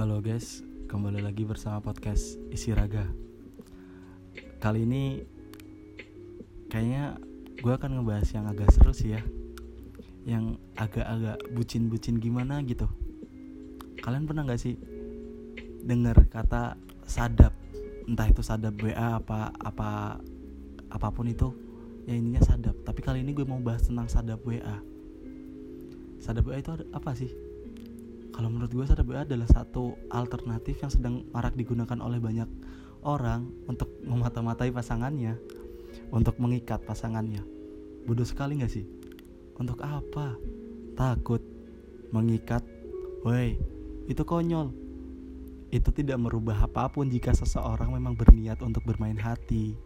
Halo guys, kembali lagi bersama podcast Isi Raga. Kali ini kayaknya gue akan ngebahas yang agak seru sih ya, yang agak-agak bucin-bucin gimana gitu. Kalian pernah gak sih dengar kata sadap, entah itu sadap WA apa apa apa pun itu, ya intinya sadap. Tapi kali ini gue mau bahas tentang sadap WA. Sadap WA itu apa sih? Kalau menurut gue WA adalah satu alternatif yang sedang marak digunakan oleh banyak orang untuk memata-matai pasangannya untuk mengikat pasangannya. Bodoh sekali gak sih? Untuk apa? Takut mengikat? Woi itu konyol. Itu tidak merubah apa pun jika seseorang memang berniat untuk bermain hati.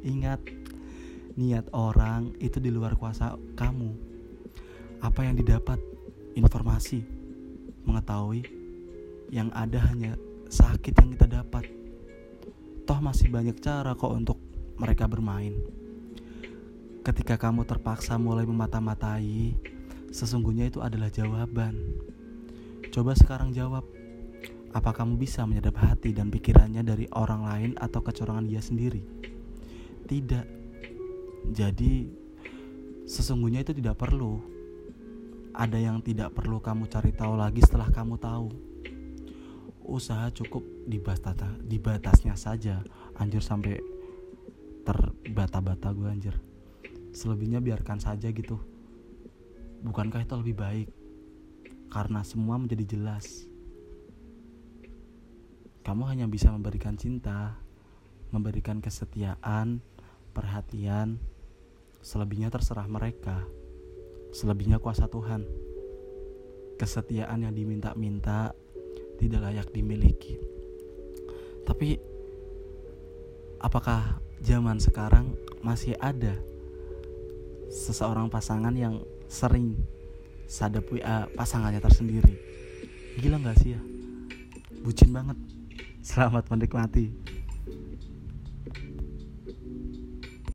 Ingat niat orang itu di luar kuasa kamu. Apa yang didapat? Informasi mengetahui yang ada hanya sakit yang kita dapat. Toh masih banyak cara kok untuk mereka bermain. Ketika kamu terpaksa mulai memata-matai, sesungguhnya itu adalah jawaban. Coba sekarang jawab, apa kamu bisa menyadap hati dan pikirannya dari orang lain atau kecurangan dia sendiri? Tidak. Jadi, sesungguhnya itu tidak perlu ada yang tidak perlu kamu cari tahu lagi setelah kamu tahu. Usaha cukup di batasnya saja. Anjir sampai terbata-bata gue anjir. Selebihnya biarkan saja gitu. Bukankah itu lebih baik? Karena semua menjadi jelas. Kamu hanya bisa memberikan cinta, memberikan kesetiaan, perhatian, selebihnya terserah mereka selebihnya kuasa Tuhan. Kesetiaan yang diminta-minta tidak layak dimiliki. Tapi apakah zaman sekarang masih ada seseorang pasangan yang sering sadap WA pasangannya tersendiri? Gila gak sih ya? Bucin banget. Selamat menikmati.